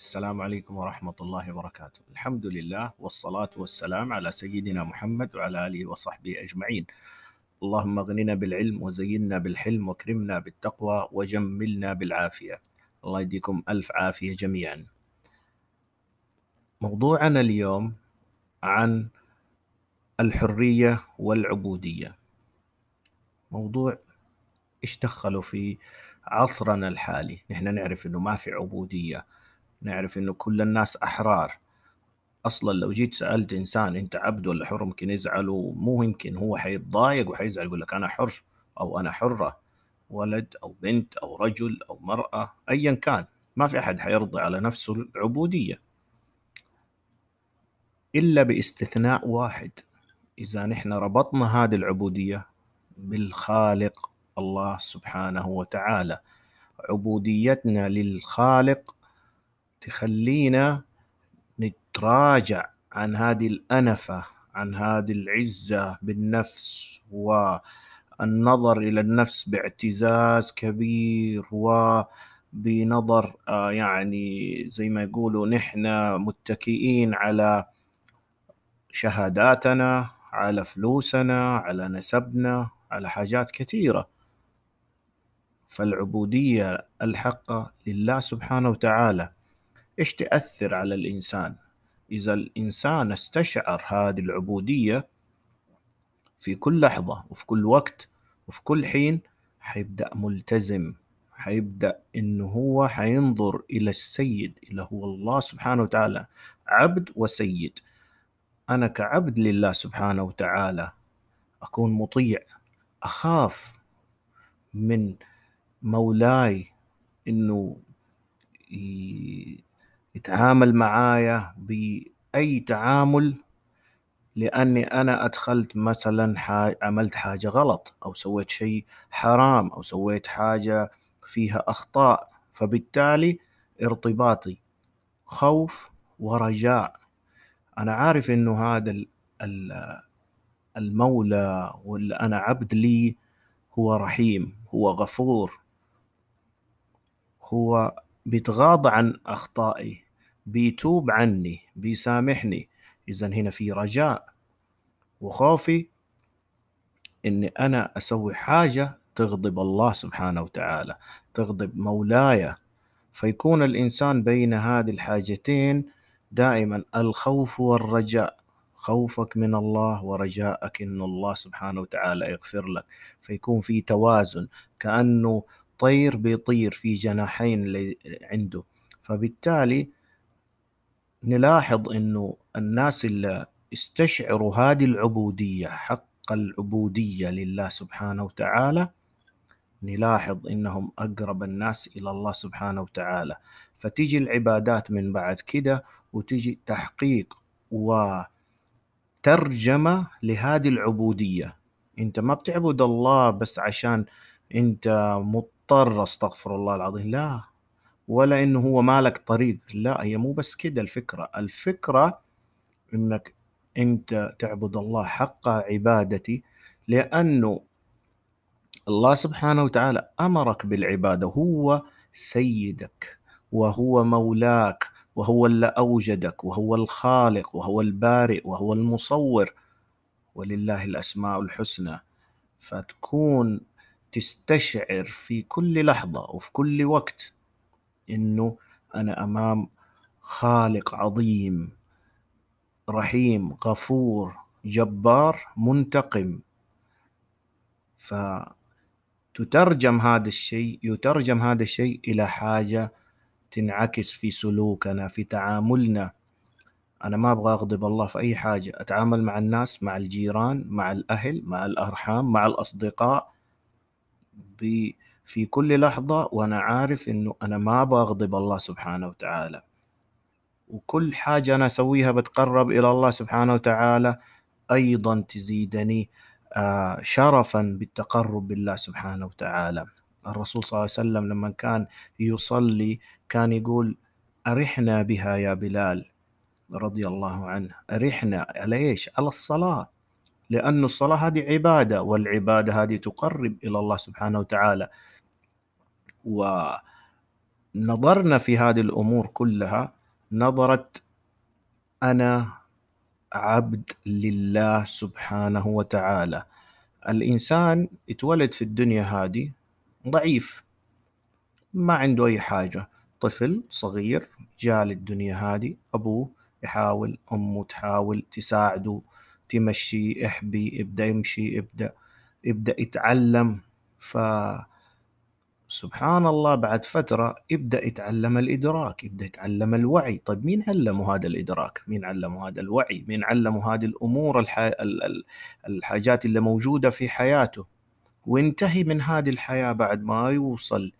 السلام عليكم ورحمة الله وبركاته. الحمد لله والصلاة والسلام على سيدنا محمد وعلى آله وصحبه أجمعين. اللهم اغننا بالعلم وزينا بالحلم واكرمنا بالتقوى وجملنا بالعافية. الله يديكم ألف عافية جميعا. موضوعنا اليوم عن الحرية والعبودية. موضوع إيش دخلوا في عصرنا الحالي. نحن نعرف إنه ما في عبودية. نعرف إنه كل الناس أحرار. أصلا لو جيت سألت إنسان أنت عبد ولا حر ممكن يزعل ومو يمكن هو حيتضايق وحيزعل يقول لك أنا حر أو أنا حرة. ولد أو بنت أو رجل أو مرأة ايا كان ما في أحد حيرضى على نفسه العبودية. إلا باستثناء واحد. إذا نحن ربطنا هذه العبودية بالخالق الله سبحانه وتعالى. عبوديتنا للخالق تخلينا نتراجع عن هذه الأنفة عن هذه العزة بالنفس والنظر إلى النفس باعتزاز كبير وبنظر آه، يعني زي ما يقولوا نحن متكئين على شهاداتنا على فلوسنا على نسبنا على حاجات كثيرة. فالعبودية الحقة لله سبحانه وتعالى. إيش تأثر على الإنسان؟ إذا الإنسان استشعر هذه العبودية في كل لحظة وفي كل وقت وفي كل حين حيبدأ ملتزم حيبدأ إنه هو حينظر إلى السيد اللي هو الله سبحانه وتعالى عبد وسيد. أنا كعبد لله سبحانه وتعالى أكون مطيع أخاف من مولاي إنه يتعامل معايا بأي تعامل لأني أنا أدخلت مثلا عملت حاجة غلط أو سويت شيء حرام أو سويت حاجة فيها أخطاء. فبالتالي ارتباطي خوف ورجاء. أنا عارف إنه هذا المولى واللي أنا عبد لي هو رحيم هو غفور هو بيتغاضى عن أخطائي. بيتوب عني بيسامحني. إذا هنا في رجاء وخوفي إني أنا أسوي حاجة تغضب الله سبحانه وتعالى تغضب مولاي. فيكون الإنسان بين هذه الحاجتين دائما الخوف والرجاء. خوفك من الله ورجاءك إن الله سبحانه وتعالى يغفر لك. فيكون في توازن كأنه طير بيطير في جناحين عنده. فبالتالي نلاحظ إنه الناس اللي استشعروا هذه العبودية حق العبودية لله سبحانه وتعالى نلاحظ إنهم أقرب الناس إلى الله سبحانه وتعالى. فتيجي العبادات من بعد كده وتجي تحقيق وترجمة لهذه العبودية. أنت ما بتعبد الله بس عشان أنت مضطر أستغفر الله العظيم. لا. ولا إنه هو مالك طريق. لا هي مو بس كده الفكرة. الفكرة إنك أنت تعبد الله حق عبادتي لأنه الله سبحانه وتعالى أمرك بالعبادة. هو سيدك وهو مولاك وهو اللي أوجدك وهو الخالق وهو البارئ وهو المصور. ولله الأسماء الحسنى. فتكون تستشعر في كل لحظة وفي كل وقت إنه أنا أمام خالق عظيم رحيم غفور جبار منتقم. فتترجم هذا الشيء يترجم هذا الشيء إلى حاجة تنعكس في سلوكنا في تعاملنا. أنا ما أبغى أغضب الله في أي حاجة أتعامل مع الناس مع الجيران مع الأهل مع الأرحام مع الأصدقاء في كل لحظة وأنا عارف إنه أنا ما بغضب الله سبحانه وتعالى. وكل حاجة أنا أسويها بتقرب إلى الله سبحانه وتعالى أيضا تزيدني آه، شرفا بالتقرب بالله سبحانه وتعالى. الرسول صلى الله عليه وسلم لما كان يصلي كان يقول أرحنا بها يا بلال رضي الله عنه. أرحنا على إيش؟ على الصلاة. لأن الصلاة هذه عبادة والعبادة هذه تقرب إلى الله سبحانه وتعالى. نظرنا في هذه الأمور كلها نظرة أنا عبد لله سبحانه وتعالى. الإنسان يتولد في الدنيا هذه ضعيف ما عنده أي حاجة. طفل صغير جاء للدنيا هذه أبوه يحاول أمه تحاول تساعده تمشي احبي يبدأ يمشي يبدأ يبدأ يتعلم. ف سبحان الله بعد فترة يبدأ يتعلم الإدراك يبدأ يتعلم الوعي. طيب مين علمه هذا الإدراك؟ مين علمه هذا الوعي؟ مين علمه هذه الأمور الح... الحاجات اللي موجودة في حياته؟ وينتهي من هذه الحياة بعد ما يوصل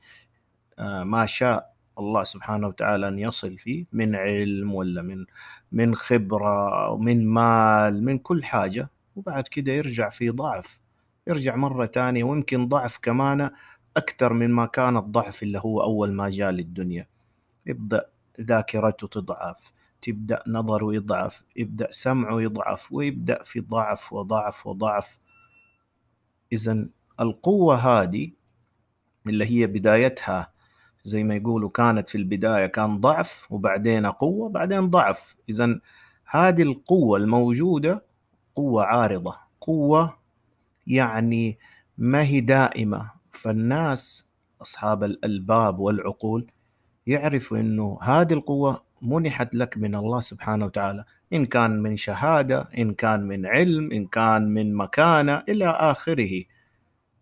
آه، ما شاء الله سبحانه وتعالى أن يصل فيه من علم ولا من من خبرة من مال من كل حاجة. وبعد كده يرجع في ضعف يرجع مرة تانية ويمكن ضعف كمان أكثر من ما كان الضعف اللي هو أول ما جاء للدنيا. يبدأ ذاكرته تضعف تبدأ نظره يضعف يبدأ سمعه يضعف ويبدأ في ضعف وضعف وضعف. إذا القوة هذه اللي هي بدايتها زي ما يقولوا كانت في البداية كان ضعف وبعدين قوة بعدين ضعف. إذا هذه القوة الموجودة قوة عارضة. قوة يعني ما هي دائمة. فالناس أصحاب الألباب والعقول يعرفوا أنه هذه القوة منحت لك من الله سبحانه وتعالى. إن كان من شهادة إن كان من علم إن كان من مكانة إلى آخره.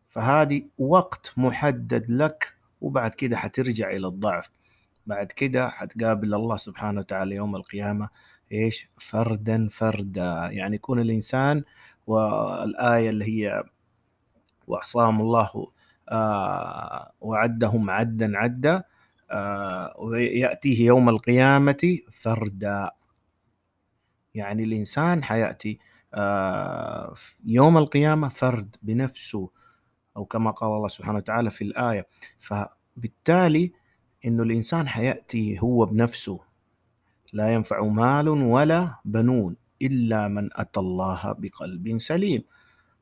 فهذه وقت محدد لك وبعد كده حترجع إلى الضعف. بعد كده حتقابل الله سبحانه وتعالى يوم القيامة إيش؟ فردا فردا. يعني يكون الإنسان والآية اللي هي وأعصاهم الله وعدهم عدا عدا آه ويأتيه يوم القيامة فردا. يعني الإنسان حيأتي آه يوم القيامة فرد بنفسه أو كما قال الله سبحانه وتعالى في الآية. فبالتالي إنه الإنسان حيأتي هو بنفسه. لا ينفع مال ولا بنون إلا من أتى الله بقلب سليم.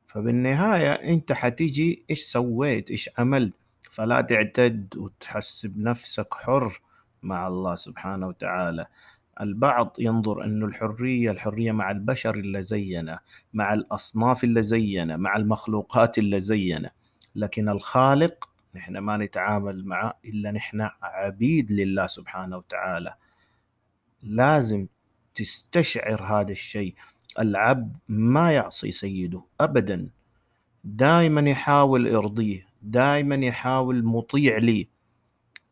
فبالنهاية أنت حتيجي إيش سويت؟ إيش عملت؟ فلا تعتد وتحسب نفسك حر مع الله سبحانه وتعالى. البعض ينظر أن الحرية الحرية مع البشر اللي زينا مع الأصناف اللي زينا مع المخلوقات اللي زينا. لكن الخالق نحن ما نتعامل معه إلا نحن عبيد لله سبحانه وتعالى. لازم تستشعر هذا الشيء. العبد ما يعصي سيده ابدا. دائما يحاول يرضيه دائما يحاول مطيع لي.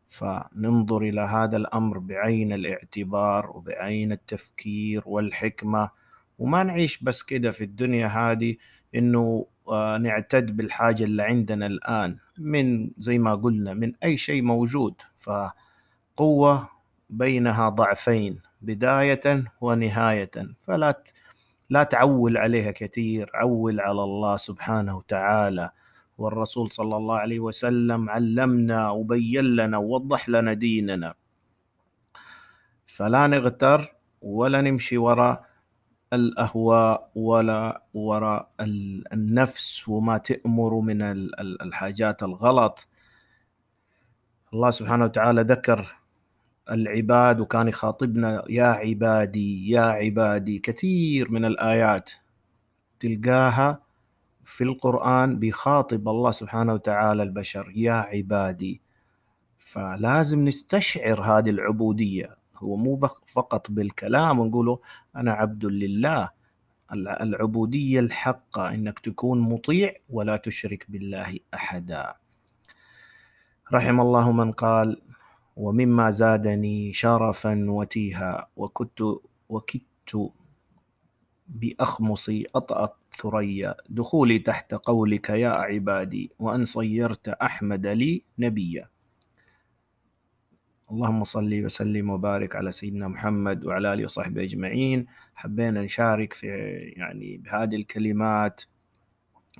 فننظر إلى هذا الأمر بعين الاعتبار وبعين التفكير والحكمة. وما نعيش بس كده في الدنيا هذه إنه آه، نعتد بالحاجة اللي عندنا الآن من زي ما قلنا من أي شيء موجود. فقوة بينها ضعفين بداية ونهاية. فلا لا تعول عليها كثير عول على الله سبحانه وتعالى. والرسول صلى الله عليه وسلم علمنا وبين لنا ووضح لنا ديننا. فلا نغتر ولا نمشي وراء الأهواء ولا وراء النفس وما تأمر من الحاجات الغلط. الله سبحانه وتعالى ذكر العباد وكان يخاطبنا يا عبادي يا عبادي. كثير من الآيات تلقاها في القرآن بيخاطب الله سبحانه وتعالى البشر يا عبادي. فلازم نستشعر هذه العبودية. هو مو فقط بالكلام ونقوله أنا عبد لله. العبودية الحقة إنك تكون مطيع ولا تشرك بالله أحدا. رحم الله من قال ومما زادني شرفا وتيها وكنت وكدت بأخمصي أطأت ثريا. دخولي تحت قولك يا عبادي وأن صيرت أحمد لي نبيا. اللهم صل وسلم وبارك على سيدنا محمد وعلى آله وصحبه أجمعين. حبينا نشارك في يعني بهذه الكلمات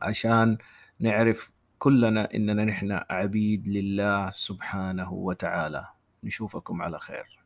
عشان نعرف كلنا إننا نحن عبيد لله سبحانه وتعالى. نشوفكم على خير.